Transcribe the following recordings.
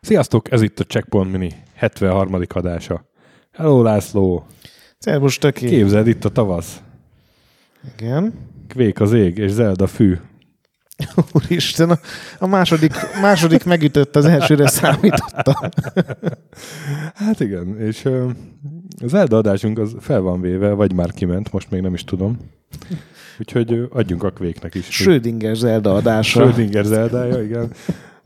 Sziasztok, ez itt a Checkpoint Mini 73. adása. Hello László! Szervus, töké. Képzeld, itt a tavasz. Igen. Kvék az ég, és zeld a fű. Úristen, a, a második, második megütött, az elsőre számította. Hát igen, és az Zelda adásunk az fel van véve, vagy már kiment, most még nem is tudom. Úgyhogy adjunk a kvéknek is. Schrödinger Zelda adása. Schrödinger Zeldája, igen.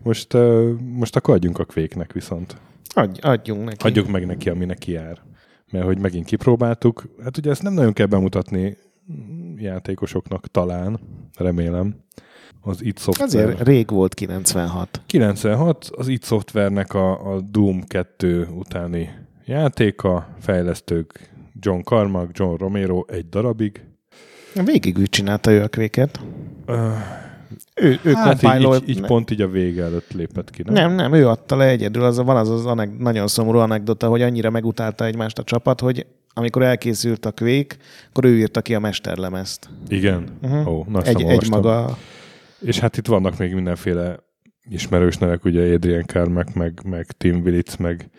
Most, most akkor adjunk a kvéknek viszont. Adj, adjunk neki. Adjuk meg neki, ami neki jár. Mert hogy megint kipróbáltuk, hát ugye ezt nem nagyon kell bemutatni játékosoknak talán, remélem. Az id Software. Azért rég volt 96. 96, az id Softwarenek a, a Doom 2 utáni játéka, fejlesztők John Carmack, John Romero egy darabig. Végig úgy csinálta ő a kvéket. Uh, Ő, ő hát így, így, így pont így a vége előtt lépett ki, nem? Nem, nem, ő adta le egyedül. Az, van az az aneg- nagyon szomorú anekdota, hogy annyira megutálta egymást a csapat, hogy amikor elkészült a kvék, akkor ő írta ki a mesterlemezt. Igen? Uh-huh. Ó, na, Egy, egy maga. És hát itt vannak még mindenféle ismerős nevek, ugye Adrian Carmack, meg, meg Tim Willits, meg,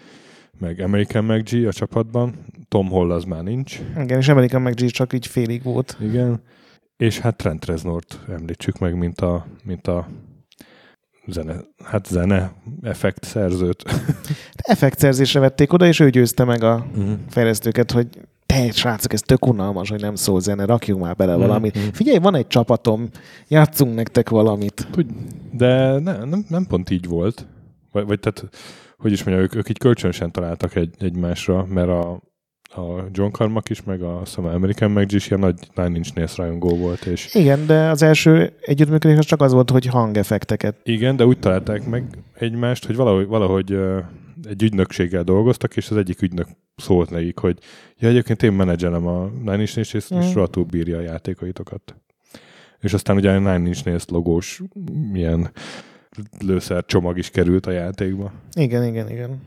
meg American McG a csapatban. Tom Hall az már nincs. Igen, és American McG csak így félig volt. Igen. És hát Trent Reznort említsük meg, mint a, mint a zene, hát zene effekt szerzőt. Effektszerzésre vették oda, és ő győzte meg a Mhm. fejlesztőket, hogy te srácok, ez tök unalmas, hogy nem szól zene, rakjunk már bele Mhm. valamit. Figyelj, van egy csapatom, játszunk nektek valamit. De ne, nem, nem pont így volt. Vagy, vagy tehát, hogy is mondja, ők, ők így kölcsönösen találtak egy, egymásra, mert a, a John Carmack is, meg a szóval American McG is ilyen nagy Nine Inch Nails rajongó volt, és Igen, de az első együttműködés az csak az volt, hogy hangeffekteket. igen, de úgy találták meg egymást, hogy valahogy, valahogy egy ügynökséggel dolgoztak, és az egyik ügynök szólt nekik, hogy ja, egyébként én menedzselem a Nine Inch Nails, és, Mm. és rohadtul bírja a játékaitokat. És aztán ugye a Nine Inch Nails logós ilyen lőszer csomag is került a játékba. Igen, igen, igen.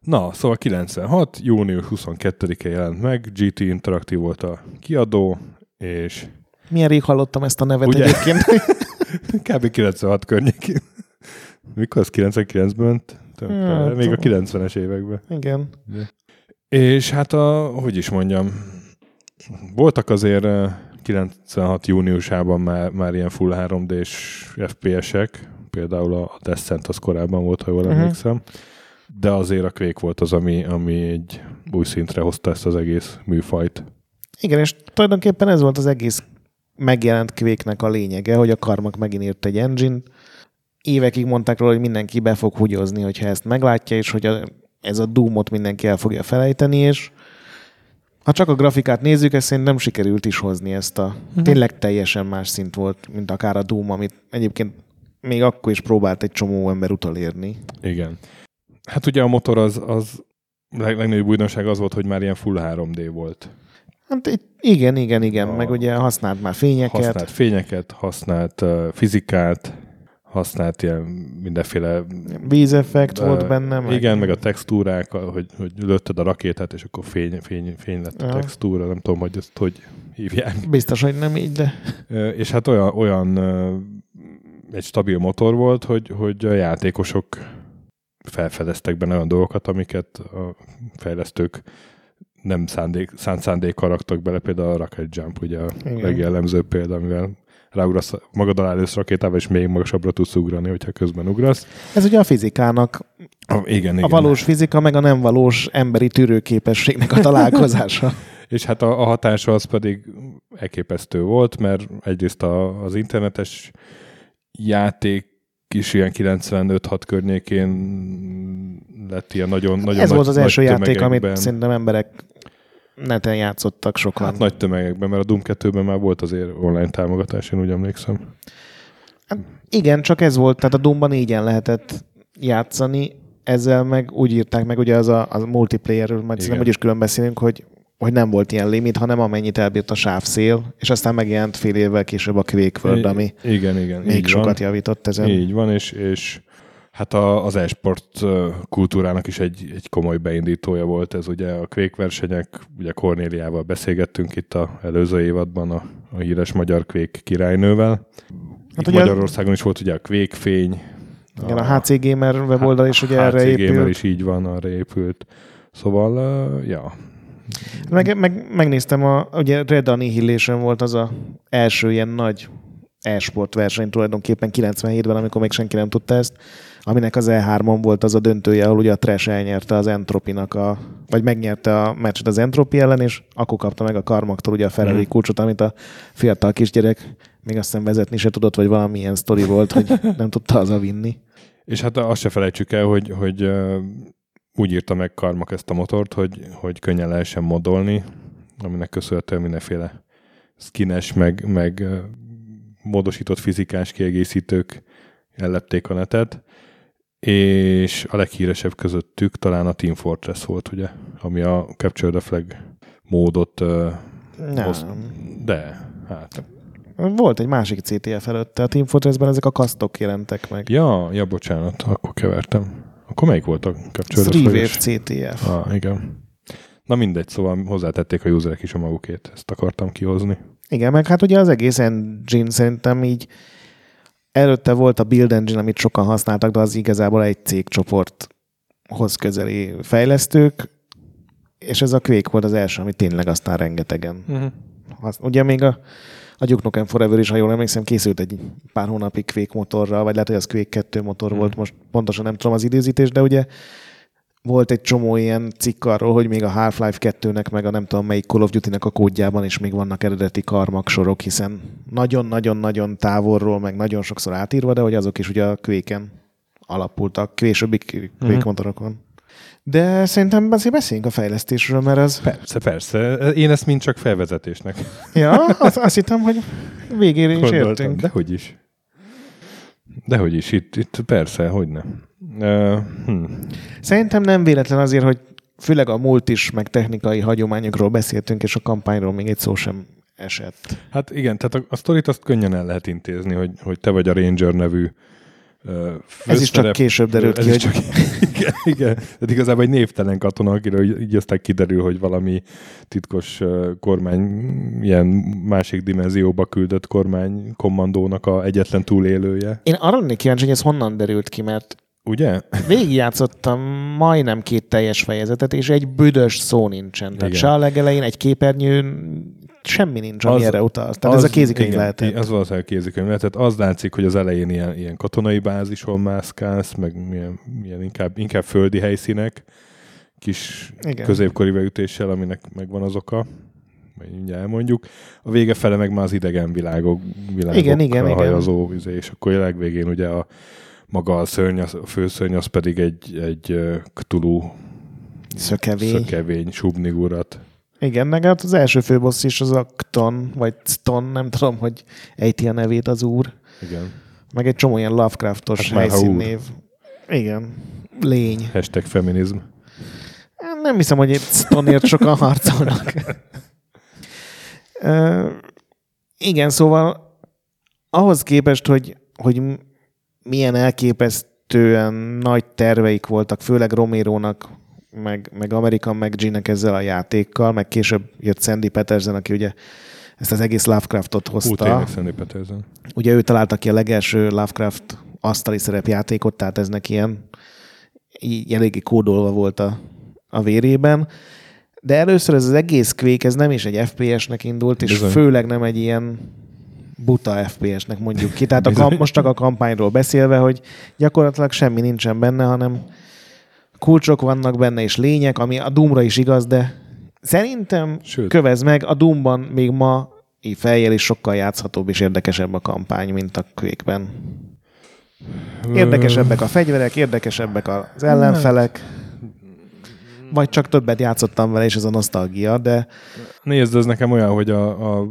Na, szóval 96, június 22-e jelent meg, GT Interactive volt a kiadó, és Milyen rég hallottam ezt a nevet Ugye? egyébként. kb. 96 környékén. Mikor az 99-ben ment? Hát, Még a 90-es években. igen. És hát a, hogy is mondjam, voltak azért eh, 96 júniusában már, már ilyen full 3D-s FPS-ek, például a Descent az korábban volt, ha jól Mhm. emlékszem, de azért a Quake volt az, ami, ami egy új szintre hozta ezt az egész műfajt. Igen, és tulajdonképpen ez volt az egész megjelent kvéknek a lényege, hogy a Karmak megint írt egy engine Évekig mondták róla, hogy mindenki be fog hugyozni, hogyha ezt meglátja, és hogy a, ez a Doomot mindenki el fogja felejteni, és ha csak a grafikát nézzük, ezt szerintem sikerült is hozni ezt a... Uh-huh. Tényleg teljesen más szint volt, mint akár a Doom, amit egyébként még akkor is próbált egy csomó ember utolérni. Igen. Hát ugye a motor az, az leg, legnagyobb újdonság az volt, hogy már ilyen full 3D volt. Hát igen, igen, igen, a... meg ugye használt már fényeket. Használt fényeket, használt uh, fizikát, használt ilyen mindenféle... Vízeffekt ö, volt benne. Meg... Igen, meg a textúrák, hogy, hogy lőtted a rakétát, és akkor fény, fény, fény lett a Aha. textúra, nem tudom, hogy ezt hogy hívják. Biztos, hogy nem így, de... És hát olyan, olyan egy stabil motor volt, hogy, hogy a játékosok felfedeztek benne olyan dolgokat, amiket a fejlesztők nem szándék, szánt szándékkal raktak bele, például a Rocket Jump, ugye a Igen. legjellemzőbb példa, amivel ráugrasz magad alá elősz rakétával, és még magasabbra tudsz ugrani, hogyha közben ugrasz. Ez ugye a fizikának, A, igen, igen. a valós fizika, meg a nem valós emberi tűrőképességnek a találkozása. És hát a, a hatása az pedig elképesztő volt, mert egyrészt a, az internetes játék is ilyen 95-6 környékén lett ilyen nagyon, nagyon Ez nagy, volt az első játék, amit szerintem emberek neten játszottak sokan. Hát nagy tömegekben, mert a Doom 2-ben már volt azért online támogatás, én úgy emlékszem. Igen, csak ez volt, tehát a Doomban négyen lehetett játszani, ezzel meg úgy írták meg, ugye az a, az multiplayerről, majd szerintem úgy is külön beszélünk, hogy, hogy nem volt ilyen limit, hanem amennyit elbírt a sávszél, és aztán megjelent fél évvel később a Quake World, ami igen, igen. még sokat van. javított ezen. Így van, és, és Hát a, az e-sport kultúrának is egy, egy komoly beindítója volt ez ugye a Quake versenyek, ugye Kornéliával beszélgettünk itt a előző évadban a, a híres magyar Quake királynővel. Hát ugye Magyarországon is volt ugye a Quake fény. Igen, a, a HC Gamer weboldal is ugye HC erre épült. Gamer is így van, arra épült. Szóval, uh, ja. Meg, meg, megnéztem, a, ugye Red Annihilation volt az a első ilyen nagy e-sport verseny tulajdonképpen 97-ben, amikor még senki nem tudta ezt, aminek az E3-on volt az a döntője, ahol ugye a Trash elnyerte az Entropinak a, vagy megnyerte a meccset az Entropi ellen, és akkor kapta meg a Karmaktól ugye a Ferrari mm. kulcsot, amit a fiatal kisgyerek még azt hiszem vezetni se tudott, vagy valamilyen sztori volt, hogy nem tudta az a vinni. És hát azt se felejtsük el, hogy, hogy úgy írta meg Karmak ezt a motort, hogy, hogy könnyen lehessen modolni, aminek köszönhetően mindenféle skines, meg, meg módosított fizikás kiegészítők ellepték a netet, és a leghíresebb közöttük talán a Team Fortress volt, ugye, ami a Capture the Flag módot uh, hoz, de hát volt egy másik CTF előtte. A Team Fortressben ezek a kasztok jelentek meg. Ja, ja, bocsánat, akkor kevertem. Akkor melyik volt a kapcsolat? Wave CTF. Ah, igen. Na mindegy, szóval hozzátették a userek is a magukét. Ezt akartam kihozni. Igen, meg hát ugye az egész engine szerintem így előtte volt a Build Engine, amit sokan használtak, de az igazából egy cégcsoporthoz közeli fejlesztők, és ez a Quake volt az első, ami tényleg aztán rengetegen. Uh-huh. Az, ugye még a a Duke Nukem Forever is, ha jól emlékszem, készült egy pár hónapig Quake motorral, vagy lehet, hogy az Quake 2 motor hmm. volt, most pontosan nem tudom az időzítés, de ugye volt egy csomó ilyen cikk arról, hogy még a Half-Life 2-nek, meg a nem tudom melyik Call of Duty-nek a kódjában is még vannak eredeti karmak sorok, hiszen nagyon-nagyon-nagyon távolról, meg nagyon sokszor átírva, de hogy azok is ugye a Quake-en alapultak, későbbi Quake hmm. motorokon. De szerintem azért beszéljünk a fejlesztésről, mert az... Persze, persze. Én ezt mind csak felvezetésnek. Ja, azt, azt hittem, hogy végére is Gondoltam, értünk. Dehogy is. Dehogy is, itt, itt persze, hogy ne. Uh, hm. Szerintem nem véletlen azért, hogy főleg a múlt is, meg technikai hagyományokról beszéltünk, és a kampányról még egy szó sem esett. Hát igen, tehát a, a sztorit azt könnyen el lehet intézni, hogy, hogy te vagy a Ranger nevű ez is csak később derült ki, hogy... Csak, igen, igen. Tehát igazából egy névtelen katona, akiről így aztán kiderül, hogy valami titkos kormány, ilyen másik dimenzióba küldött kormány kommandónak a egyetlen túlélője. Én arra lennék kíváncsi, hogy ez honnan derült ki, mert Ugye? Végigjátszottam majdnem két teljes fejezetet, és egy büdös szó nincsen. Tehát Igen. se a legelején egy képernyőn semmi nincs, ami az, erre utal. Tehát az, ez a kézikönyv lehet. Az valószínűleg kézikönyv lehetett. Az látszik, hogy az elején ilyen, ilyen katonai bázison mászkálsz, meg milyen, milyen inkább, inkább földi helyszínek, kis Igen. középkori beütéssel, aminek megvan az oka majd mindjárt elmondjuk. A vége fele meg már az idegen világok, világok igen, igen, hajazó, igen. és akkor a legvégén ugye a maga a szörny, a főszörny az pedig egy, egy Cthulhu szökevény, szökevény subnigurat igen, meg hát az első főbossz is az a Kton, vagy Ston, nem tudom, hogy ejti a nevét az úr. Igen. Meg egy csomó ilyen Lovecraftos hát helyszínnév. Igen. Lény. Hashtag feminizm. Nem hiszem, hogy itt Stonért sokan harcolnak. uh, igen, szóval ahhoz képest, hogy, hogy milyen elképesztően nagy terveik voltak, főleg Romérónak meg, meg American meg G-nek ezzel a játékkal, meg később jött Sandy Peterson, aki ugye ezt az egész Lovecraftot hozta. Hú, tényleg Sandy Peterson. Ugye ő találta ki a legelső Lovecraft asztali szerepjátékot, tehát ez neki ilyen így eléggé kódolva volt a, a vérében. De először ez az egész Quake, ez nem is egy FPS-nek indult, és Bizony. főleg nem egy ilyen buta FPS-nek mondjuk ki. Tehát a kamp, most csak a kampányról beszélve, hogy gyakorlatilag semmi nincsen benne, hanem kulcsok vannak benne, és lények, ami a Doomra is igaz, de szerintem Sőt. kövez meg, a Doomban még ma fejjel is sokkal játszhatóbb és érdekesebb a kampány, mint a Quake-ben. Érdekesebbek a fegyverek, érdekesebbek az ellenfelek. Vagy csak többet játszottam vele, és ez a nosztalgia, de... Nézd, ez nekem olyan, hogy a, a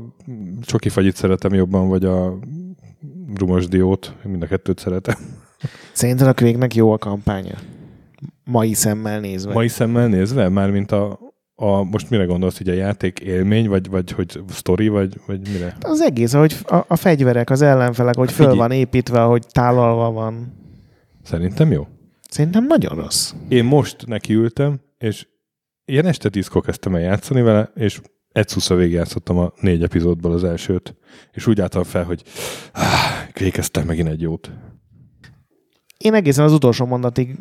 csoki fagyit szeretem jobban, vagy a rumos diót. Mind a kettőt szeretem. Szerinted a quake jó a kampánya? Mai szemmel nézve. Mai szemmel nézve? Mármint a, a, most mire gondolsz, hogy a játék élmény, vagy, vagy hogy sztori, vagy, vagy mire? Az egész, hogy a, a fegyverek, az ellenfelek, hogy föl van építve, hogy tálalva van. Szerintem jó. Szerintem nagyon rossz. Én most nekiültem, és ilyen este tízkor kezdtem el játszani vele, és egy szusza végigjátszottam a négy epizódból az elsőt, és úgy álltam fel, hogy végeztem megint egy jót. Én egészen az utolsó mondatig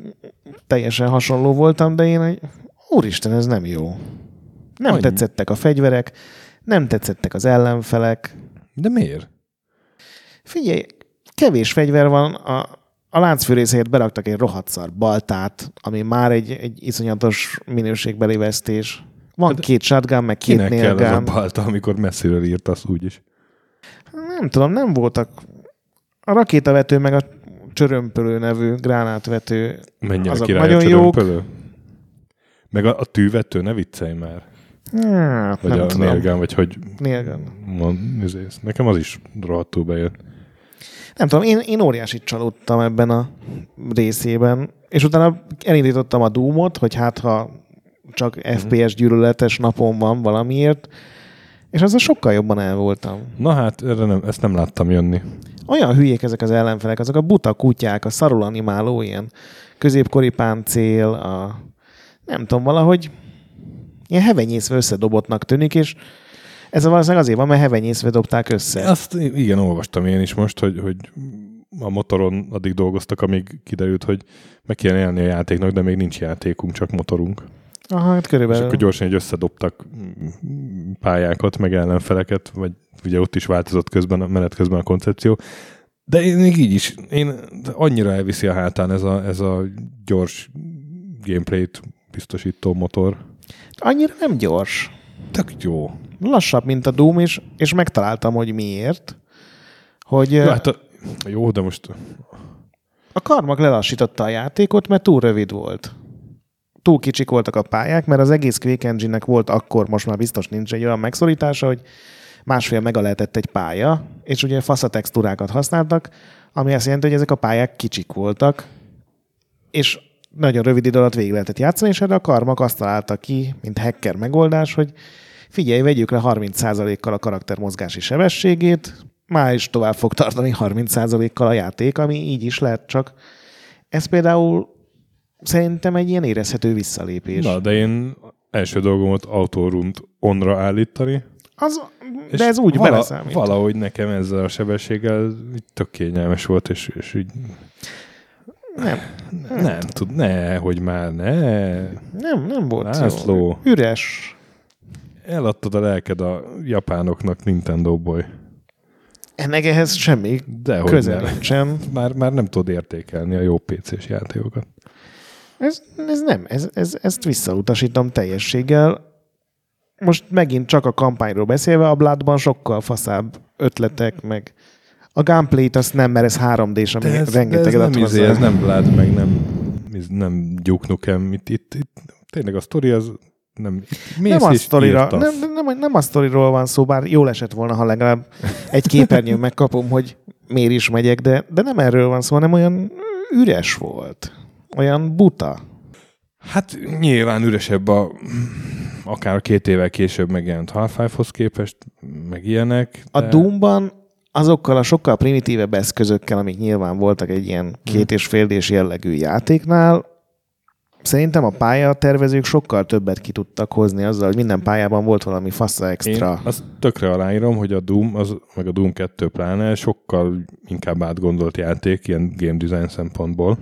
teljesen hasonló voltam, de én egy, úristen, ez nem jó. Nem Annyi. tetszettek a fegyverek, nem tetszettek az ellenfelek. De miért? Figyelj, kevés fegyver van, a, a láncfűrészért beraktak egy rohadt szar baltát, ami már egy, egy iszonyatos minőségbeli vesztés. Van Hát két shotgun, meg két Kinek kell az a nailgun. balta, amikor messziről írtasz úgyis? Nem tudom, nem voltak. A rakétavető meg a csörömpölő nevű gránátvető Menjen Azok a király nagyon a jók. csörömpölő? Meg a, a tűvető, ne viccelj már. Hát, Vagy nem a tudom. vagy hogy mond, izész. Nekem az is rohadtul bejön. Nem tudom, én, én óriásit csalódtam ebben a részében, és utána elindítottam a Doomot, hogy hát ha csak Mhm. FPS gyűlöletes napon van valamiért, és azzal sokkal jobban el voltam. Na hát, erre nem, ezt nem láttam jönni. Olyan hülyék ezek az ellenfelek, azok a buta kutyák, a szarul animáló ilyen középkori páncél, a nem tudom, valahogy ilyen hevenyészve összedobottnak tűnik, és ez valószínűleg azért van, mert hevenyészve dobták össze. Azt igen, olvastam én is most, hogy, hogy a motoron addig dolgoztak, amíg kiderült, hogy meg kéne élni a játéknak, de még nincs játékunk, csak motorunk. Aha, hát És körülbelül. akkor gyorsan egy összedobtak pályákat, meg ellenfeleket, vagy ugye ott is változott közben, a menet közben a koncepció. De én még így is, én annyira elviszi a hátán ez a, ez a gyors gameplayt biztosító motor. Annyira nem gyors. Tök jó. lassabb, mint a Doom, és, és megtaláltam, hogy miért. Hogy Jó, ja, hát a, jó, de most a Karmak lelassította a játékot, mert túl rövid volt. Túl kicsik voltak a pályák, mert az egész Quake Engine-nek volt akkor, most már biztos nincs egy olyan megszorítása, hogy másfél mega lehetett egy pálya, és ugye fasza textúrákat használtak, ami azt jelenti, hogy ezek a pályák kicsik voltak, és nagyon rövid idő alatt végig lehetett játszani, és erre a Karmak azt találta ki, mint hacker megoldás, hogy figyelj, vegyük le 30%-kal a karakter mozgási sebességét, már is tovább fog tartani 30%-kal a játék, ami így is lehet, csak. Ez például szerintem egy ilyen érezhető visszalépés. Na, de én első dolgom volt autórunt onra állítani. Az, de ez úgy vala, beleszámít. Valahogy nekem ezzel a sebességgel tök kényelmes volt, és, és így Nem, nem tud, ne, hogy már ne. nem, nem volt László. jó. Üres. Eladtad a lelked a japánoknak Nintendo-ból. Ennek ehhez semmi De hogy közel nem. nincsen. Már, már nem tudod értékelni a jó PC-s játékokat. Ez, ez nem, ez, ez, ezt visszautasítom teljességgel. Most megint csak a kampányról beszélve, a Bloodban sokkal faszább ötletek, meg a gameplayt azt nem, mert ez 3D-s, ami ez, rengeteg ez nem, izé, ez nem Blood, meg nem, ez nem Duke Nukem. Itt, itt, itt, tényleg a sztori az nem... nem a, sztorira, nem, nem, nem a sztoriról van szó, bár jól esett volna, ha legalább egy képernyőn megkapom, hogy miért is megyek, de, de nem erről van szó, hanem olyan üres volt. Olyan buta. Hát nyilván üresebb a akár két évvel később megjelent Half-Life-hoz képest, meg ilyenek. A de- Doomban azokkal a sokkal primitívebb eszközökkel, amik nyilván voltak egy ilyen két és fél D-s jellegű játéknál, szerintem a pályatervezők sokkal többet ki tudtak hozni azzal, hogy minden pályában volt valami fassa extra. Én azt tökre aláírom, hogy a Doom, az, meg a Doom 2 pláne sokkal inkább átgondolt játék, ilyen game design szempontból,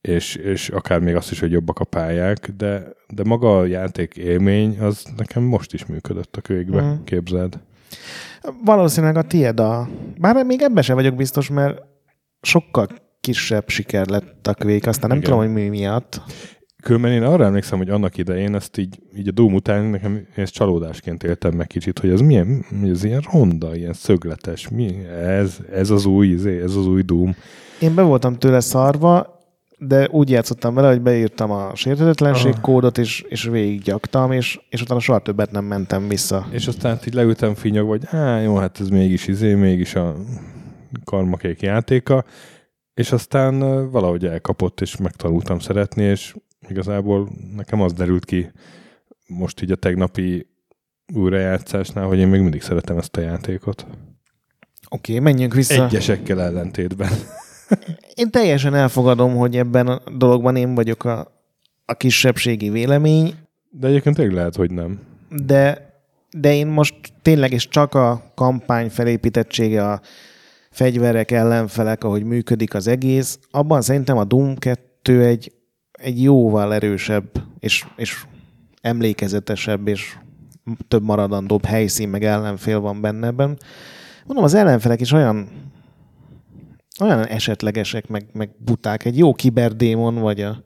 és, és akár még azt is, hogy jobbak a pályák, de, de maga a játék élmény, az nekem most is működött a Mhm. mm. képzeld. Valószínűleg a tied a... Bár még ebben sem vagyok biztos, mert sokkal kisebb siker lett a Quake, aztán nem Igen. tudom, hogy mi miatt. Különben én arra emlékszem, hogy annak idején ezt így, így a Doom után nekem én ezt csalódásként éltem meg kicsit, hogy ez milyen, mi ez ilyen ronda, ilyen szögletes, mi ez, ez az új, izé, ez az új Doom. Én be voltam tőle szarva, de úgy játszottam vele, hogy beírtam a sértetetlenség Ah. kódot, és, és végiggyaktam, és, és utána soha többet nem mentem vissza. És aztán így leültem finyog, hogy á, jó, hát ez mégis izé, mégis a karmakék játéka, és aztán valahogy elkapott, és megtanultam szeretni, és igazából nekem az derült ki most így a tegnapi újrajátszásnál, hogy én még mindig szeretem ezt a játékot. Oké, okay, menjünk vissza. Egyesekkel ellentétben. Én teljesen elfogadom, hogy ebben a dologban én vagyok a, a kisebbségi vélemény, De egyébként tényleg lehet, hogy nem. de, de én most tényleg és csak a kampány felépítettsége, a fegyverek, ellenfelek, ahogy működik az egész, abban szerintem a Doom 2 egy, egy jóval erősebb és, és emlékezetesebb és több maradandóbb helyszín, meg ellenfél van benne ebben. Mondom, az ellenfelek is olyan olyan esetlegesek, meg, meg buták. Egy jó kiberdémon, vagy a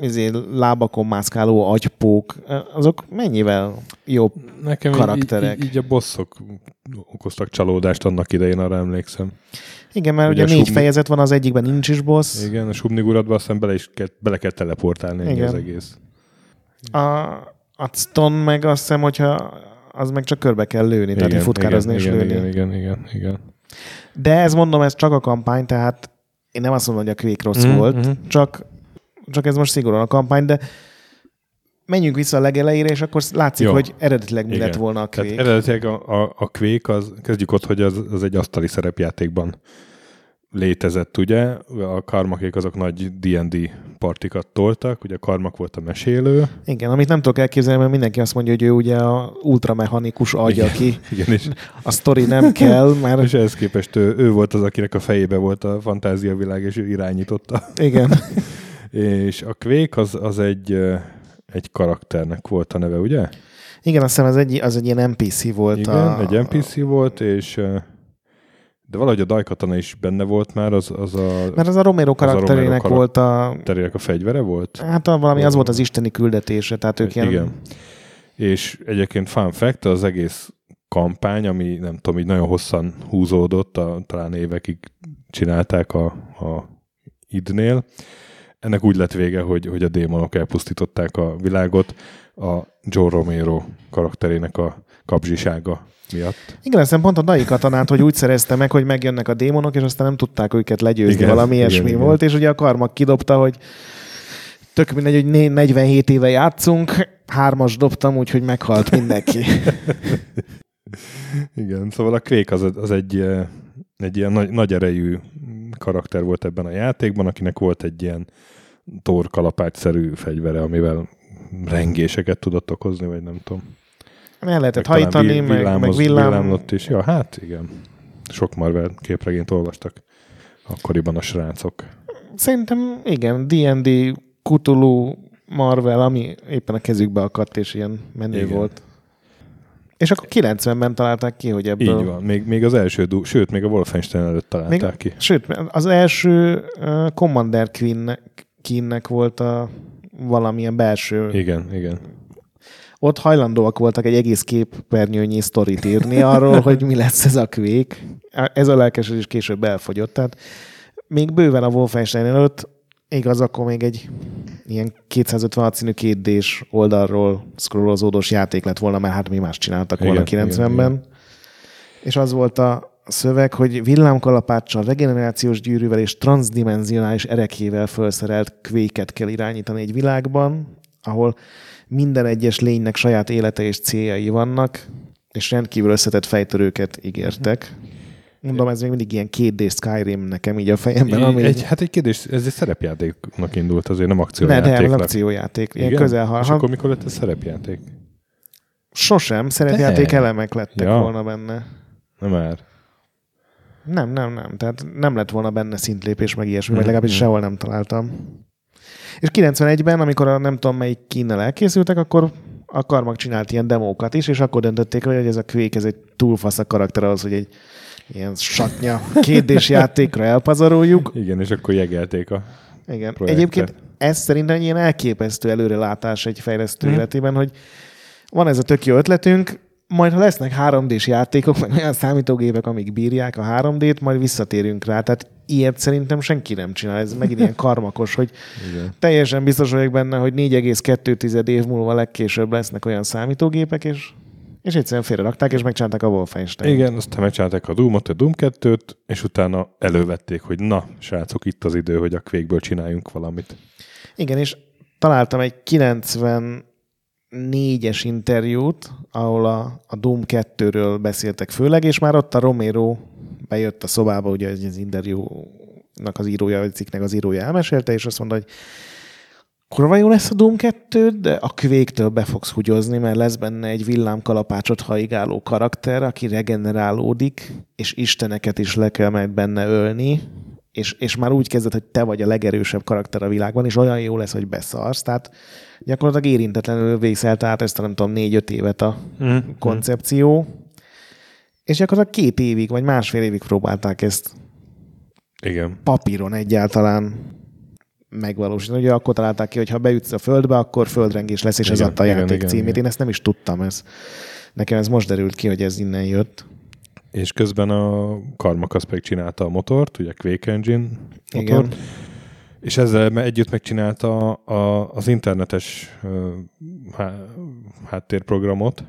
izé, lábakon mászkáló agypók, azok mennyivel jobb Nekem karakterek. Így, így, így a bosszok okoztak csalódást annak idején, arra emlékszem. Igen, mert Ugye ugye, négy subni- fejezet van, az egyikben nincs is boss. Igen, a subniguratba aztán bele, is kell, bele kell teleportálni Igen. az egész. A, a Stone meg azt hiszem, hogyha az meg csak körbe kell lőni, tehát hogy futkározni és igen, lőni. igen, igen, igen, igen. De ez mondom, ez csak a kampány, tehát én nem azt mondom, hogy a Quake rossz Mhm, volt, mhm. csak, csak ez most szigorúan a kampány, de menjünk vissza a legelejére, és akkor látszik, Jó. hogy eredetileg mi Igen. lett volna a Tehát Quake. eredetileg a, a, a Quake, az, kezdjük ott, hogy az, az egy asztali szerepjátékban létezett, ugye? A karmakék azok nagy D&D partikat toltak, ugye karmak volt a mesélő. Igen, amit nem tudok elképzelni, mert mindenki azt mondja, hogy ő ugye a ultramechanikus agy, Igen. aki Igen, és, a sztori nem kell, mert és ehhez képest ő, ő volt az, akinek a fejébe volt a fantáziavilág, és ő irányította. igen, És a Quake az, az egy, egy karakternek volt a neve, ugye? igen, azt hiszem az egy, az egy ilyen NPC volt. Igen, a, egy NPC volt, és de valahogy a Daikatana is benne volt már, az, az a Mert az a Romero a Romero karakterének volt a, terének a fegyvere volt. hát a, valami az volt az isteni küldetése, tehát ők ilyen, Igen. És egyébként fun fact, az egész kampány, ami nem tudom, így nagyon hosszan húzódott, a, talán évekig csinálták a, a idnél. Ennek úgy lett vége, hogy, hogy a démonok elpusztították a világot a Joe Romero karakterének a kapzsisága miatt. Igen, aztán pont a Dai katonát, hogy úgy szerezte meg, hogy megjönnek a démonok, és aztán nem tudták őket legyőzni, Igen, valami igen, ilyesmi igen. volt, és ugye a karmak kidobta, hogy tök mindegy, hogy né- 47 éve játszunk, hármas dobtam, úgyhogy meghalt mindenki. Igen, szóval a Quake az, az egy, eh, egy ilyen nagy, nagy erejű karakter volt ebben a játékban, akinek volt egy ilyen torkalapácsszerű fegyvere, amivel rengéseket tudott okozni, vagy nem tudom. El lehetett talán hajtani, meg, meg villámoz- villám. villámlott is. Ja, hát igen. Sok Marvel képregényt olvastak akkoriban a srácok. Szerintem igen, D&D, Cthulhu, Marvel, ami éppen a kezükbe akadt, és ilyen menő Igen. volt. És akkor 90-ben találták ki, hogy ebből... Így van. Még, még az első, du- sőt, még a Wolfenstein előtt találták Még- ki. Sőt, az első uh, Commander Queen-nek volt a valamilyen belső... Igen, igen. Ott hajlandóak voltak egy egész képernyőnyi sztorit írni arról, hogy mi lesz ez a Quake. Ez a lelkesedés később elfogyott. Tehát még bőven a Wolfenstein előtt, igaz, akkor még egy ilyen 256 színű 2 oldalról scrollozódós játék lett volna, mert hát mi más csináltak volna Igen, 90-ben. igen, És az volt a szöveg, hogy villámkalapáccsal, regenerációs gyűrűvel és transdimensionális erekjével felszerelt kvéket kell irányítani egy világban, ahol minden egyes lénynek saját élete és céljai vannak, és rendkívül összetett fejtörőket ígértek. Mondom, ez még mindig ilyen 2D Skyrim nekem így a fejemben. Ami Egy, hát egy kérdés, ez egy szerepjátéknak indult azért, nem ne, akciójátéknak. de akciójáték. Ilyen Igen? közel És ha, akkor mikor lett ez szerepjáték? Sosem szerepjáték De. elemek lettek Ja. volna benne. Nem már. Nem, nem, nem. Tehát nem lett volna benne szintlépés, meg ilyesmi, vagy Mhm. legalábbis sehol nem találtam. És 91-ben, amikor a nem tudom melyik kínnel elkészültek, akkor a Karmak csinált ilyen demókat is, és akkor döntötték, hogy ez a Quake, ez egy túl fasz a karakter ahhoz, hogy egy ilyen satnya kétdés játékra elpazaroljuk. Igen, és akkor jegelték a... Igen. projektre. Egyébként ez szerintem egy ilyen elképesztő előrelátás egy fejlesztő Mhm. életében, hogy van ez a tök jó ötletünk, majd ha lesznek 3D-s játékok, meg olyan számítógépek, amik bírják a 3D-t, majd visszatérünk rá. Tehát ilyet szerintem senki nem csinál. Ez megint ilyen karmakos, hogy Igen. teljesen biztos vagyok benne, hogy 4,2 év múlva legkésőbb lesznek olyan számítógépek, és, és egyszerűen félrerakták, és megcsinálták a Wolfenstein. Igen, aztán megcsinálták a Doom-ot, a Doom 2-t, és utána elővették, hogy na, srácok, itt az idő, hogy a Quake-ből csináljunk valamit. Igen, és találtam egy 94-es interjút, ahol a, a Doom 2-ről beszéltek főleg, és már ott a Romero bejött a szobába, ugye az interjú az írója, vagy cikknek az írója elmesélte, és azt mondta, hogy kurva jó lesz a Doom 2, de a kvéktől be fogsz hugyozni, mert lesz benne egy villámkalapácsot haigáló karakter, aki regenerálódik, és isteneket is le kell majd benne ölni, és, és már úgy kezdett, hogy te vagy a legerősebb karakter a világban, és olyan jó lesz, hogy beszarsz. Tehát gyakorlatilag érintetlenül vészelt át ezt a nem tudom, négy-öt évet a mm. koncepció, és gyakorlatilag két évig, vagy másfél évig próbálták ezt Igen. papíron egyáltalán megvalósítani. Ugye akkor találták ki, hogy ha beütsz a földbe, akkor földrengés lesz, és igen, ez adta a játék igen, címét. Igen. Én ezt nem is tudtam. Ez. Nekem ez most derült ki, hogy ez innen jött. És közben a Karmakas meg csinálta a motort, ugye Quake Engine motor, Igen. és ezzel együtt megcsinálta a, az internetes há, háttérprogramot,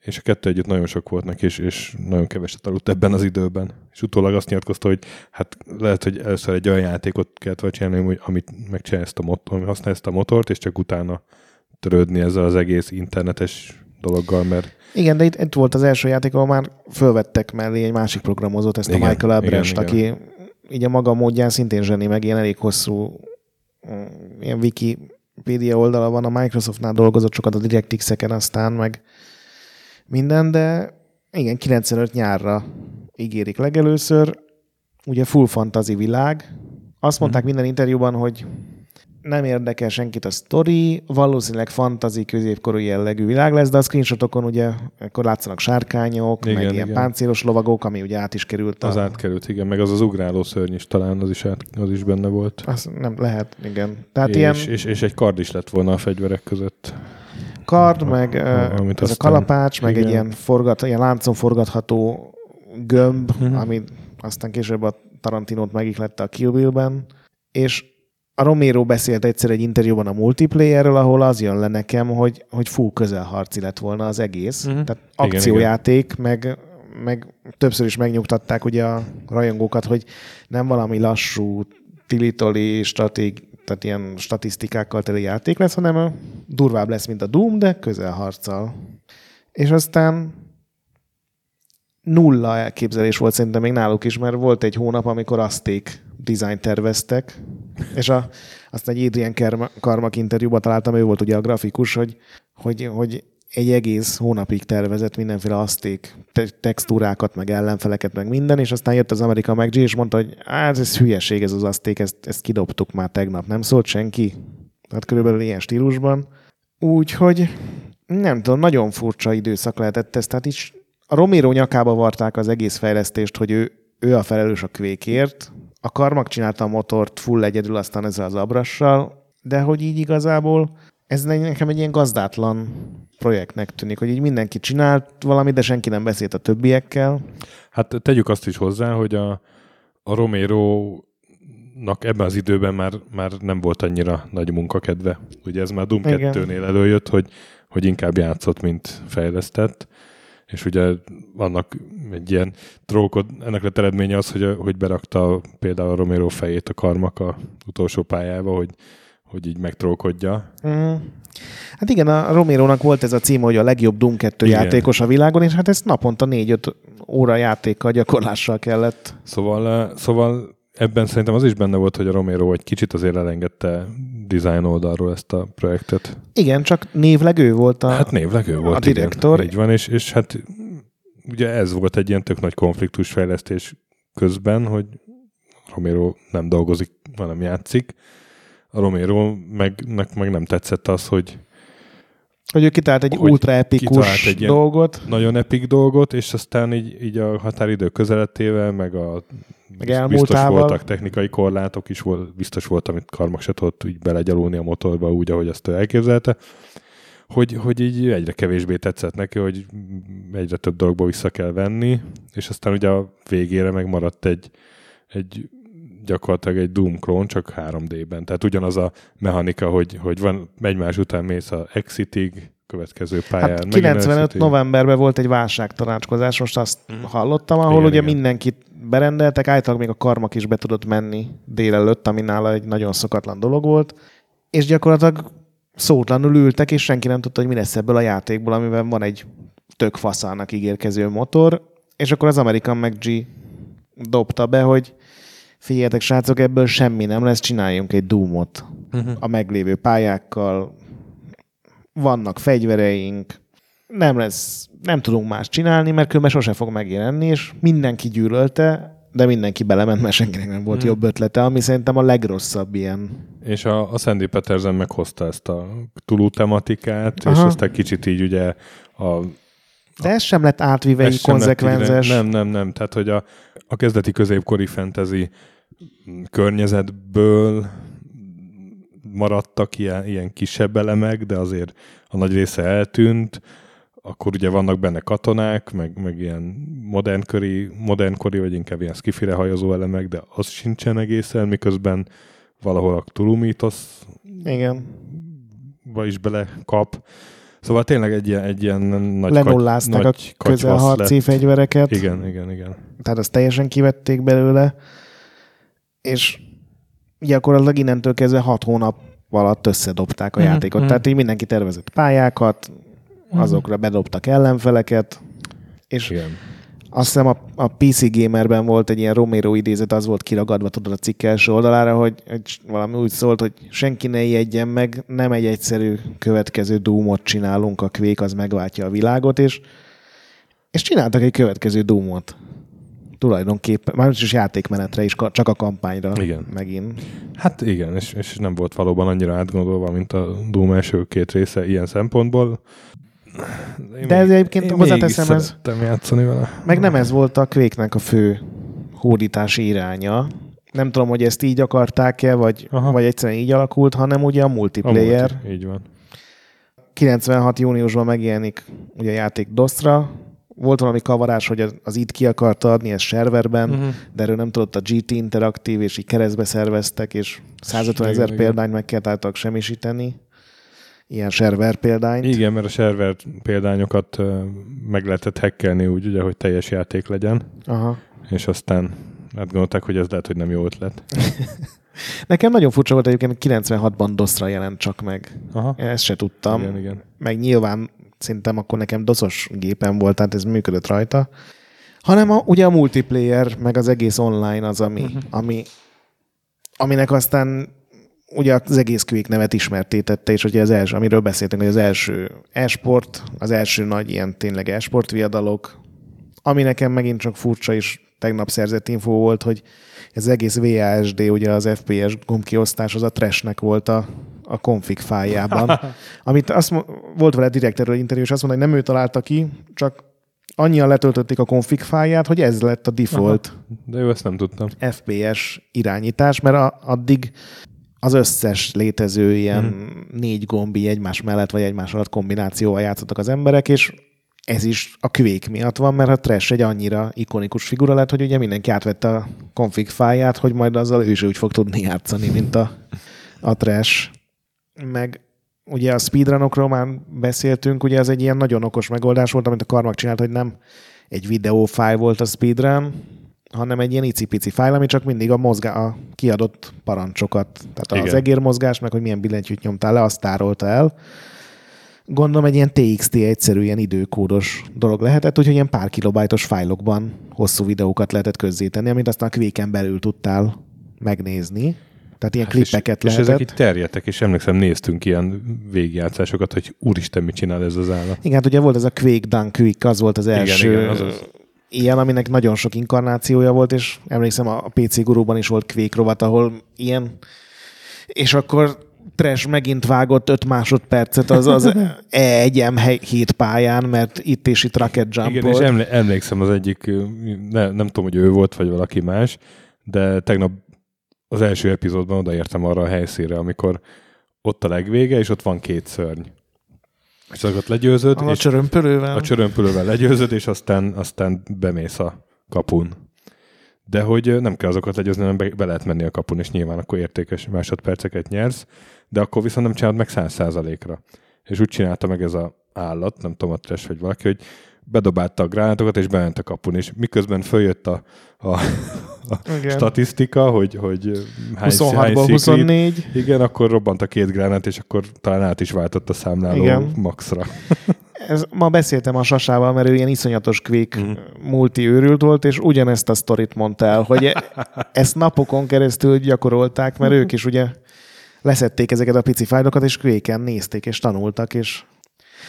és a kettő együtt nagyon sok volt neki, és, és nagyon keveset aludt ebben az időben. És utólag azt nyilatkozta, hogy hát lehet, hogy először egy olyan játékot kellett volna csinálni, amit megcsinálja ezt a motor, ami használja ezt a motort, és csak utána törődni ezzel az egész internetes dologgal, mert... Igen, de itt, itt volt az első játék, ahol már fölvettek mellé egy másik programozót, ezt igen, a Michael Abrest, aki igen. így a maga módján szintén zseni, meg ilyen elég hosszú mm, ilyen Wikipedia oldala van, a Microsoftnál dolgozott sokat a DirectX-eken aztán, meg minden, de igen, 95 nyárra ígérik legelőször. Ugye full fantasy világ. Azt mondták hmm. minden interjúban, hogy nem érdekel senkit a sztori, valószínűleg fantazi középkorú jellegű világ lesz, de a screenshotokon ugye akkor látszanak sárkányok, igen, meg igen. ilyen páncélos lovagok, ami ugye át is került. A... Az átkerült, igen, meg az az ugráló szörny is talán az is, át, az is benne volt. Az nem lehet, igen. Tehát és, ilyen... és, és egy kard is lett volna a fegyverek között. Kard, meg a, amit ez aztán, a kalapács, igen. meg egy ilyen, forgat, ilyen láncon forgatható gömb, uh-huh. ami aztán később a Tarantinót megiklette a Kill Bill-ben, és a Romero beszélt egyszer egy interjúban a multiplayerről, ahol az jön le nekem, hogy, hogy full közelharci lett volna az egész. Uh-huh. Tehát akciójáték, igen, igen. meg meg többször is megnyugtatták ugye a rajongókat, hogy nem valami lassú, tilitoli, stratég, tehát ilyen statisztikákkal teli játék lesz, hanem durvább lesz, mint a Doom, de közelharccal. És aztán nulla elképzelés volt szerintem még náluk is, mert volt egy hónap, amikor Azték design terveztek, és a, azt egy Adrian Karmak interjúban találtam, ő volt ugye a grafikus, hogy, hogy, hogy egy egész hónapig tervezett mindenféle aszték textúrákat, meg ellenfeleket, meg minden, és aztán jött az Amerika meg és mondta, hogy hát ez hülyeség ez az aszték, ezt, ezt kidobtuk már tegnap, nem szólt senki. Tehát körülbelül ilyen stílusban. Úgyhogy nem tudom, nagyon furcsa időszak lehetett ez, tehát is a Romero nyakába varták az egész fejlesztést, hogy ő, ő a felelős a kvékért, a Karmak csinálta a motort full egyedül, aztán ezzel az abrassal, de hogy így igazából ez nekem egy ilyen gazdátlan projektnek tűnik, hogy így mindenki csinált valamit, de senki nem beszélt a többiekkel. Hát tegyük azt is hozzá, hogy a, a Romero nak ebben az időben már, már nem volt annyira nagy munkakedve. Ugye ez már Doom 2-nél előjött, hogy, hogy inkább játszott, mint fejlesztett. És ugye vannak egy ilyen trókod, ennek lett eredménye az, hogy, hogy berakta például a Romero fejét a karmak a utolsó pályába, hogy hogy így megtrókodja. Mm. Hát igen, a Romero-nak volt ez a cím, hogy a legjobb Doom 2 igen. játékos a világon, és hát ezt naponta 4-5 óra játékkal, gyakorlással kellett. Szóval, eh, szóval ebben szerintem az is benne volt, hogy a Romero egy kicsit azért elengedte design oldalról ezt a projektet. Igen, csak névleg ő volt a Hát névleg ő volt, a direktor. Igen, így van, és, és hát ugye ez volt egy ilyen tök nagy konfliktus fejlesztés közben, hogy Romero nem dolgozik, hanem játszik, a Romero meg, meg nem tetszett az, hogy hogy ő kitalált egy ultra epikus egy dolgot. Nagyon epik dolgot, és aztán így, így a határidő közeletével, meg a meg biztos voltak technikai korlátok is, volt, biztos volt, amit Karmak se tudott így belegyalulni a motorba úgy, ahogy azt ő elképzelte, hogy, hogy így egyre kevésbé tetszett neki, hogy egyre több dologba vissza kell venni, és aztán ugye a végére megmaradt egy, egy gyakorlatilag egy Doom klón, csak 3D-ben. Tehát ugyanaz a mechanika, hogy, hogy van egymás után mész a Exitig, következő pályán. Hát 95 novemberben volt egy válságtanácskozás, most azt mm. hallottam, ahol igen, ugye igen. mindenkit berendeltek, általában még a karmak is be tudott menni délelőtt, ami nála egy nagyon szokatlan dolog volt, és gyakorlatilag szótlanul ültek, és senki nem tudta, hogy mi lesz ebből a játékból, amiben van egy tök faszának ígérkező motor, és akkor az American G dobta be, hogy figyeljetek srácok, ebből semmi nem lesz, csináljunk egy Doomot Uh-huh. a meglévő pályákkal, vannak fegyvereink, nem lesz, nem tudunk más csinálni, mert különben sose fog megjelenni, és mindenki gyűlölte, de mindenki belement, mert senkinek nem volt Hmm. jobb ötlete, ami szerintem a legrosszabb ilyen. És a, a Sandy Peterson meghozta ezt a Tulu tematikát, és Aha. aztán kicsit így ugye a De ez sem lett átvive így lett konzekvenzes. így- Nem, nem, nem. Tehát, hogy a, a kezdeti középkori fantasy környezetből maradtak ilyen, ilyen kisebb elemek, de azért a nagy része eltűnt. Akkor ugye vannak benne katonák, meg, meg ilyen modernkori, modernkori, vagy inkább ilyen skifire hajazó elemek, de az sincsen egészen, miközben valahol a Tulu mítosz Igen. ba is bele kap. Szóval tényleg egy ilyen, egy ilyen nagy, Lenullázták a nagy katyvasz közelharci fegyvereket. Igen, igen, igen. tehát azt teljesen kivették belőle, és gyakorlatilag innentől kezdve hat hónap alatt összedobták a Mhm, játékot. mhm. Tehát így mindenki tervezett pályákat, azokra bedobtak ellenfeleket, és Igen. azt hiszem a, a PC Gamerben volt egy ilyen Romero idézet, az volt kiragadva tudod a cikk első oldalára, hogy, hogy valami úgy szólt, hogy senki ne ijedjen meg, nem egy egyszerű következő Doomot csinálunk, a Quake az megváltja a világot, és, és csináltak egy következő Doomot. Tulajdonképpen, már is játékmenetre is, csak a kampányra Igen. megint. Hát igen, és, és nem volt valóban annyira átgondolva, mint a Doom első két része ilyen szempontból. Én De ez még- egyébként én hozzáteszem, ez- játszani vele. Meg nem ez volt a Quake-nek a fő hódítási iránya. Nem tudom, hogy ezt így akarták-e, vagy, Aha. vagy egyszerűen így alakult, hanem ugye a A multiplayer. multi, Így van. 96. júniusban megjelenik ugye a játék DOS-ra. Volt valami kavarás, hogy az- itt ki akarta adni, ez serverben, Mhm. de erről nem tudott a GT Interactív, és így keresztbe szerveztek, és 150 ezer példányt meg kellett semmisíteni. Ilyen server példányt. Igen, mert a server példányokat meg lehetett hackelni úgy, ugye, hogy teljes játék legyen, Aha. és aztán hát gondolták, hogy ez lehet, hogy nem jó ötlet. Nekem nagyon furcsa volt egyébként, 96-ban DOS-ra jelent csak meg. Aha. Ezt se tudtam. Igen, igen. meg nyilván szerintem akkor nekem doszos gépem volt, tehát ez működött rajta. Hanem a, ugye a multiplayer, meg az egész online az, ami, uh-huh. ami aminek aztán ugye az egész Quake nevet ismertétette, és ugye az első, amiről beszéltünk, hogy az első e-sport, az első nagy ilyen tényleg e-sport viadalok, ami nekem megint csak furcsa is tegnap szerzett info volt, hogy ez az egész VASD, ugye az FPS gombkiosztás, az a trashnek volt a, a config fájában. amit azt volt vele direkt erről interjú, és azt mondta, hogy nem ő találta ki, csak annyian letöltötték a config fáját, hogy ez lett a default De jó, ezt nem tudtam. FPS irányítás, mert a, addig az összes létező ilyen hmm. négy gombi egymás mellett vagy egymás alatt kombinációval játszottak az emberek, és ez is a Quake miatt van, mert a Trash egy annyira ikonikus figura lett, hogy ugye mindenki átvette a config fáját, hogy majd azzal ő is úgy fog tudni játszani, mint a, a Trash. Meg ugye a speedrunokról már beszéltünk, ugye ez egy ilyen nagyon okos megoldás volt, amit a Karmak csinált, hogy nem egy videófájl volt a speedrun, hanem egy ilyen icipici fájl, ami csak mindig a, mozgá, a kiadott parancsokat, tehát Igen. az egérmozgás, meg hogy milyen billentyűt nyomtál le, azt tárolta el. Gondolom egy ilyen TXT egyszerű, ilyen időkódos dolog lehetett, úgyhogy ilyen pár kilobájtos fájlokban hosszú videókat lehetett közzétenni, amit aztán a Quake-en belül tudtál megnézni. Tehát ilyen Hát és, klippeket és lehetett. ezek itt terjedtek, és emlékszem, néztünk ilyen végigjátszásokat, hogy úristen, mit csinál ez az állat. Igen, hát ugye volt ez a Quake Dunk Quick, az volt az első igen, azaz. ilyen, aminek nagyon sok inkarnációja volt, és emlékszem a PC Guruban is volt Quake rovat, ahol ilyen, és akkor Trash megint vágott 5 másodpercet az, az E1 M7 pályán, mert itt és itt rocket jump Igen, és emlé- emlékszem az egyik, ne, nem tudom, hogy ő volt, vagy valaki más, de tegnap az első epizódban odaértem arra a helyszínre, amikor ott a legvége, és ott van két szörny. És azokat legyőzöd, a és csörömpölővel. a csörömpölővel legyőzöd, és aztán, aztán bemész a kapun. De hogy nem kell azokat legyőzni, hanem be, be lehet menni a kapun, és nyilván akkor értékes másodperceket nyersz, de akkor viszont nem csinálod meg száz százalékra. És úgy csinálta meg ez a állat, nem tudom, a vagy valaki, hogy bedobálta a gránátokat, és bement a kapun, és miközben följött a, a, a Igen. statisztika, hogy, hogy hány, hány 26-ból secret, 24. igen, akkor robbant a két gránát, és akkor talán át is váltott a számláló Igen. maxra. ez, ma beszéltem a Sasával, mert ő ilyen iszonyatos kvék Mhm. mm. multi őrült volt, és ugyanezt a sztorit mondta el, hogy e- ezt napokon keresztül gyakorolták, mert ők is ugye leszették ezeket a pici fájlokat, és kvéken nézték, és tanultak, és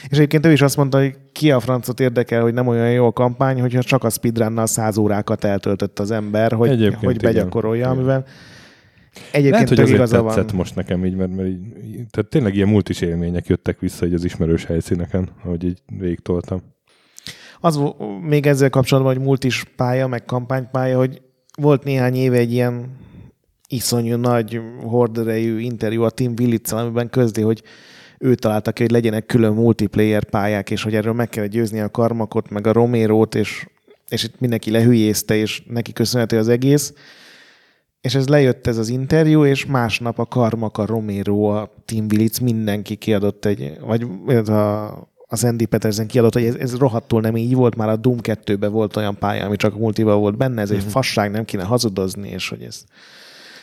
és egyébként ő is azt mondta, hogy ki a francot érdekel, hogy nem olyan jó a kampány, hogyha csak a speedrunnal száz órákat eltöltött az ember, hogy, Egyébként hogy begyakorolja, Igen. amivel egyébként Lehet, hogy azért igaza tetszett van. most nekem így, mert, mert így, tehát tényleg ilyen multis élmények jöttek vissza így az ismerős helyszíneken, ahogy így végigtoltam. Az még ezzel kapcsolatban, hogy multis pálya, meg kampánypálya, hogy volt néhány éve egy ilyen iszonyú nagy horderejű interjú a Tim willits amiben közli, hogy ő találta ki, hogy legyenek külön multiplayer pályák, és hogy erről meg kell győzni a Karmakot, meg a Romérót, és, és itt mindenki lehülyézte, és neki köszönhető az egész. És ez lejött ez az interjú, és másnap a Karmak, a Romero, a Tim Willits, mindenki kiadott egy, vagy a, az Andy Petersen kiadott, hogy ez, ez rohadtul nem így volt, már a Doom 2-ben volt olyan pálya, ami csak a multiba volt benne, ez egy fasság, nem kéne hazudozni, és hogy ez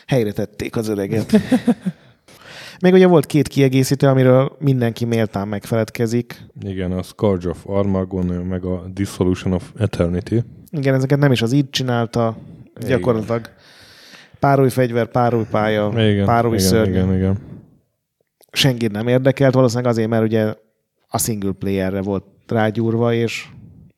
helyre tették az öreget. Még ugye volt két kiegészítő, amiről mindenki méltán megfeledkezik. Igen, a Scourge of Armagon, meg a Dissolution of Eternity. Igen, ezeket nem is az így csinálta, Igen. gyakorlatilag pár új fegyver, pár új pálya, Igen, pár új igen, szörny. igen, igen. Senkit nem érdekelt, valószínűleg azért, mert ugye a single playerre volt rágyúrva, és,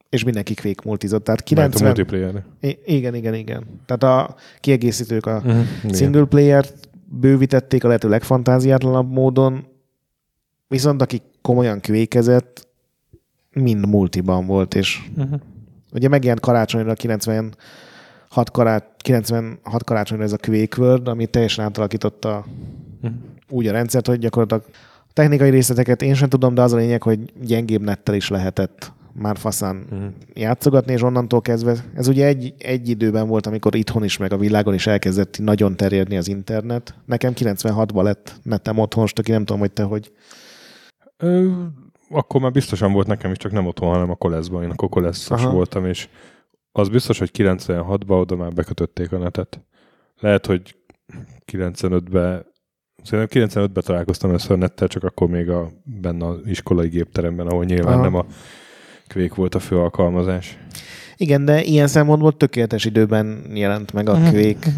és mindenki quake multizott. Tehát Mert a 90... multiplayer. I- igen, igen, igen. Tehát a kiegészítők a Uh-huh. single player-t bővítették a lehető legfantáziátlanabb módon, viszont aki komolyan kvékezett, mind multiban volt, és Uh-huh. ugye megjelent karácsonyra a 96 karát, 96 karácsonyra ez a Quake World, ami teljesen átalakította Mhm. úgy a rendszert, hogy gyakorlatilag a technikai részleteket én sem tudom, de az a lényeg, hogy gyengébb nettel is lehetett már faszán Mhm. játszogatni, és onnantól kezdve, ez ugye egy, egy időben volt, amikor itthon is, meg a világon is elkezdett nagyon terjedni az internet. Nekem 96-ban lett netem otthon, aki nem tudom, hogy te hogy. Ö, akkor már biztosan volt nekem is, csak nem otthon, hanem a koleszban. Én akkor koleszos voltam, és az biztos, hogy 96-ban oda már bekötötték a netet. Lehet, hogy 95-ben Szerintem 95-ben találkoztam először a nettel, csak akkor még a, benne az iskolai gépteremben, ahol nyilván Aha. nem a Quake volt a fő alkalmazás. Igen, de ilyen szempontból tökéletes időben jelent meg a Mhm. Quake.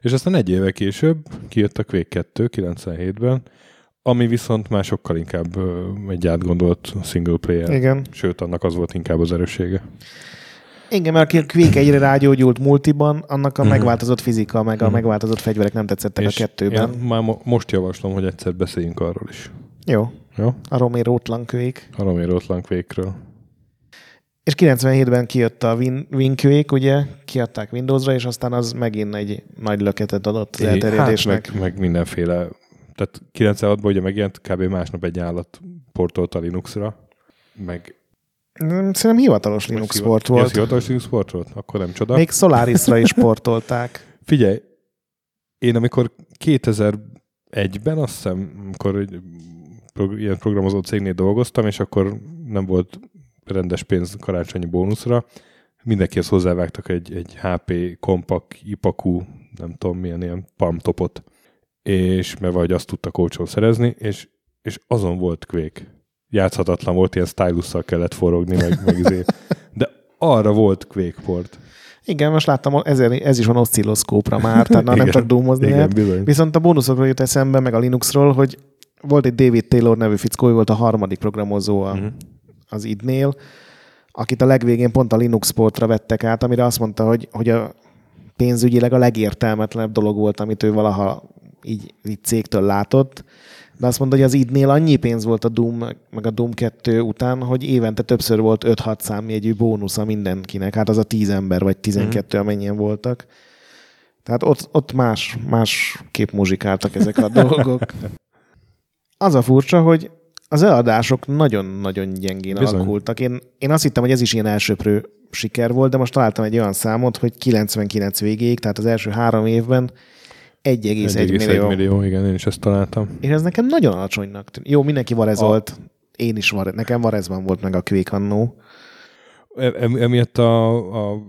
És aztán egy éve később kijött a Quake 2 97-ben, ami viszont már sokkal inkább egy átgondolt single player. Igen. Sőt, annak az volt inkább az erőssége. Igen, mert a Quake egyre rágyógyult multiban, annak a Mhm. megváltozott fizika, meg a Mhm. megváltozott fegyverek nem tetszettek a És kettőben. Én már mo- most javaslom, hogy egyszer beszéljünk arról is. Jó, Jó? a Romero-tlan Quake. A Romérótlan Quake-ről. És 97-ben kijött a Win, Win Quake, ugye, kiadták Windowsra, és aztán az megint egy nagy löketet adott az É, elterjedésnek. Hát meg, meg mindenféle. Tehát 96-ban ugye megjelent kb. másnap egy állat portolt a Linuxra, meg Nem, Szerintem hivatalos Linux Most sport hivat- Ja, volt. ez hivatalos Linux sport volt? Akkor nem csoda. Még Solarisra is portolták. Figyelj, én amikor 2001-ben azt hiszem, amikor prog- ilyen programozó cégnél dolgoztam, és akkor nem volt rendes pénz karácsonyi bónuszra, mindenkihez hozzávágtak egy, egy HP Compact Ipaku, nem tudom milyen ilyen palm topot, és mert vagy azt tudtak olcsón szerezni, és, és azon volt Quake. Játszhatatlan volt, ilyen stylusszal kellett forogni, meg, meg izé. De arra volt Quake port. Igen, most láttam, ez, ez is van oszcilloszkópra már, tehát na, nem csak dúmozni Igen, lehet. bizony. Viszont a bónuszokról jut eszembe, meg a Linuxról, hogy volt egy David Taylor nevű fickó, ő volt a harmadik programozó a, Mhm. az idnél, akit a legvégén pont a Linux sportra vettek át, amire azt mondta, hogy, hogy a pénzügyileg a legértelmetlenebb dolog volt, amit ő valaha így, így cégtől látott. De azt mondta, hogy az idnél annyi pénz volt a Doom, meg a Doom 2 után, hogy évente többször volt 5-6 számjegyű bónusza mindenkinek. Hát az a 10 ember, vagy 12, Mhm. amennyien voltak. Tehát ott, ott más, más kép muzsikáltak ezek a dolgok. Az a furcsa, hogy az eladások nagyon-nagyon gyengén Bizony. alakultak. Én, én azt hittem, hogy ez is ilyen elsőprő siker volt, de most találtam egy olyan számot, hogy 99 végéig, tehát az első három évben 1,1 1,1 millió. millió, igen, én is ezt találtam. És ez nekem nagyon alacsonynak tűnik. Jó, mindenki varezolt. Én is var, nekem Varezban volt meg a Quake annó. E- em- Emiatt a, a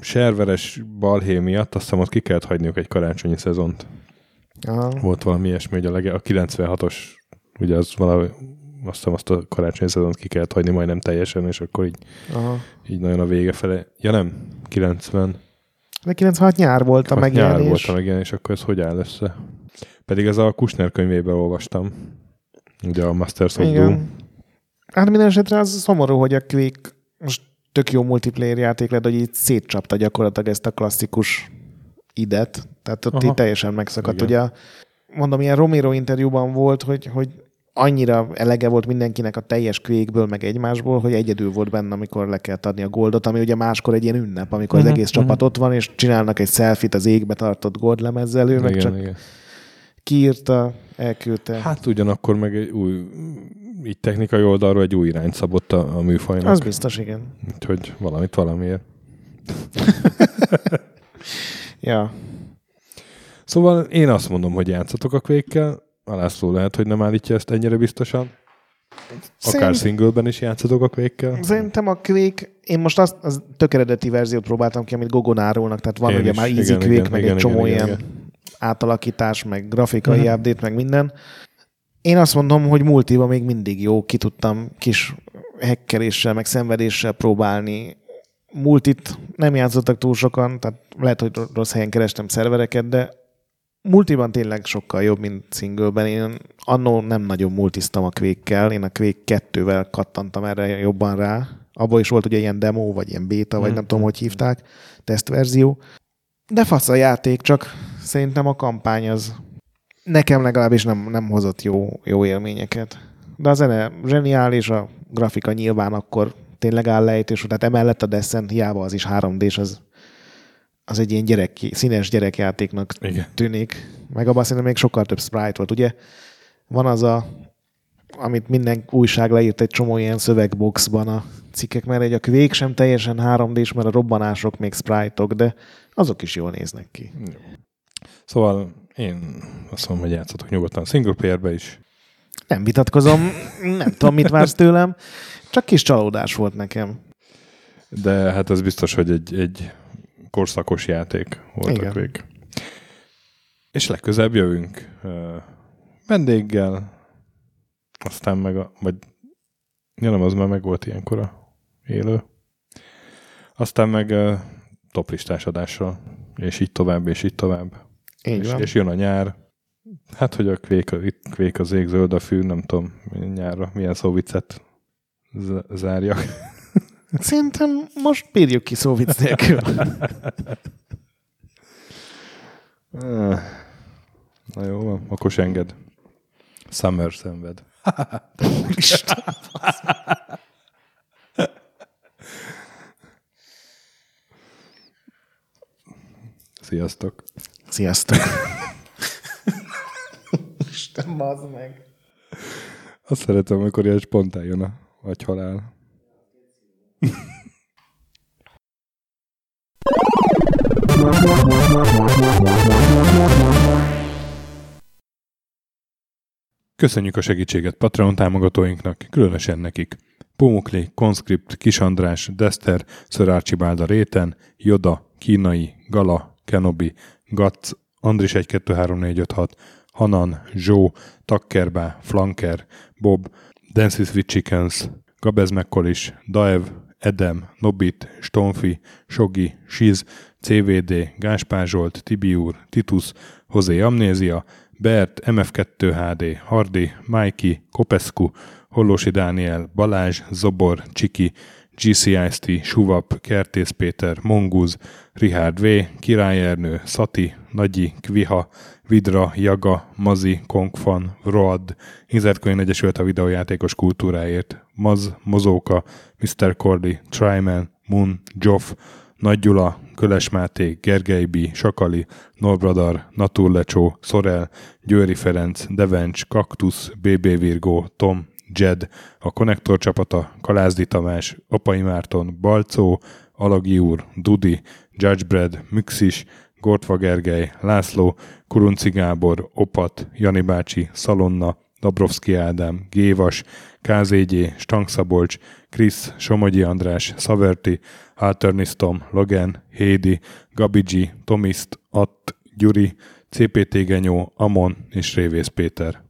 serveres balhé miatt azt hiszem ott ki kellett hagyniuk egy karácsonyi szezont. Aha. Volt valami ilyesmi, hogy a, lege, a 96-os, ugye az valahogy azt hiszem azt a karácsonyi szezont ki kellett hagyni majdnem teljesen, és akkor így, Aha. így nagyon a vége fele. Ja nem, 90. De 96 nyár volt a Hat megjelenés. Nyár volt a megjelenés, akkor ez hogy áll össze? Pedig ez a Kushner könyvében olvastam. Ugye a Masters of Doom. Igen. Hát minden esetre az szomorú, hogy a Quake most tök jó multiplayer játék lett, hogy így szétcsapta gyakorlatilag ezt a klasszikus idet. Tehát ott Aha. így teljesen megszakadt. Igen. Ugye, mondom, ilyen Romero interjúban volt, hogy, hogy annyira elege volt mindenkinek a teljes Quake-ből, meg egymásból, hogy egyedül volt benne, amikor le kellett adni a goldot, ami ugye máskor egy ilyen ünnep, amikor Mhm, az egész mhm. csapat ott van, és csinálnak egy selfit az égbe tartott gold lemezzel, ő meg csak igen. kiírta, elküldte. Hát ugyanakkor meg egy új, így technikai oldalról egy új irányt szabott a, a műfajnak. az biztos, igen. Úgyhogy valamit valamiért. Ja. Szóval én azt mondom, hogy játszatok a quake A László lehet, hogy nem állítja ezt ennyire biztosan. Akár Szerint- singleben is játszatok a quake Szerintem a Quake, én most azt az tök eredeti verziót próbáltam ki, amit Gogon árulnak, tehát van Én ugye is, már Easy igen, Quake, igen, meg igen, egy csomó igen, ilyen igen, átalakítás, meg grafikai Mhm. update, meg minden. Én azt mondom, hogy multiba még mindig jó, ki tudtam kis hekkeléssel, meg szenvedéssel próbálni. Multit nem játszottak túl sokan, tehát lehet, hogy rossz helyen kerestem szervereket, de multiban tényleg sokkal jobb, mint singleben. Én annó nem nagyon multiztam a quake én a Quake 2-vel kattantam erre jobban rá. Abból is volt ugye ilyen demo, vagy ilyen beta, vagy Mhm. nem tudom, hogy hívták, tesztverzió. De fasz a játék, csak szerintem a kampány az nekem legalábbis nem, nem hozott jó, jó élményeket. De a zene zseniális, a grafika nyilván akkor tényleg áll lejtés, tehát emellett a Descent hiába az is 3D-s, az, az egy ilyen gyerek, színes gyerekjátéknak Igen. tűnik. Meg abban szerintem még sokkal több sprite volt. Ugye van az a, amit minden újság leírt egy csomó ilyen szövegboxban a cikkek, mert egy a Quake sem teljesen 3D-s, mert a robbanások még sprite-ok, de azok is jól néznek ki. Szóval én azt mondom, hogy játszatok nyugodtan single playerbe is. Nem vitatkozom, nem tudom, mit vársz tőlem, csak kis csalódás volt nekem. De hát ez biztos, hogy egy, egy korszakos játék volt Igen. a Quake. És legközelebb jövünk uh, vendéggel, aztán meg a, vagy ja nem, az már meg volt ilyenkor a élő. Aztán meg uh, toplistás adással, és így tovább, és így tovább. Így És, van. és jön a nyár. Hát, hogy a kvék, kvék az ég, zöld a fű, nem tudom, nyárra milyen szóviccet z- zárjak. Szerintem most bírjuk ki szóvic nélkül. Na jó akkor se enged. Summer szenved. Sziasztok. Sziasztok. Isten, bazd meg. Azt szeretem, amikor ilyen spontán jön a agyhalál. Köszönjük a segítséget Patreon támogatóinknak, különösen nekik. Pumukli, Conscript, Kis András, Dester, Sir Archibald a Réten, Joda, Kínai, Gala, Kenobi, Gatz, Andris 123456, Hanan, Zsó, Takkerbá, Flanker, Bob, Dances with Chickens, Gabez Mekkolis, Daev, Edem, Nobit, Stonfi, Sogi, Siz, CVD, Gáspár Zsolt, Tibiur, Titus, Hozé Amnézia, Bert, MF2 HD, Hardi, Mikey, Kopescu, Hollósi Dániel, Balázs, Zobor, Csiki, GCIST, Suvap, Kertész Péter, Monguz, Richard V, Király Ernő, Szati, Nagyi, Kviha, Vidra, Jaga, Mazi, Konkfan, Road, Inzertkönyv Egyesült a videójátékos kultúráért, Maz, Mozóka, Mr. Cordy, Tryman, Moon, Joff, Nagy Gyula, Köles Máté, Gergely B., Sakali, Norbradar, Naturlecsó, Szorel, Győri Ferenc, Devencs, Kaktusz, BB Virgó, Tom, Jed, a Konnektor csapata, Kalázdi Tamás, Apai Márton, Balcó, Alagi úr, Dudi, Judgebred, Müxis, Gortva Gergely, László, Kurunci Gábor, Opat, Jani bácsi, Szalonna, Dabrowski Ádám, Gévas, KZG, Stangszabolcs, Krisz, Somogyi András, Szaverti, Alternisztom, Logan, Hédi, Gabigi, Tomiszt, Att, Gyuri, CPT Genyó, Amon és Révész Péter.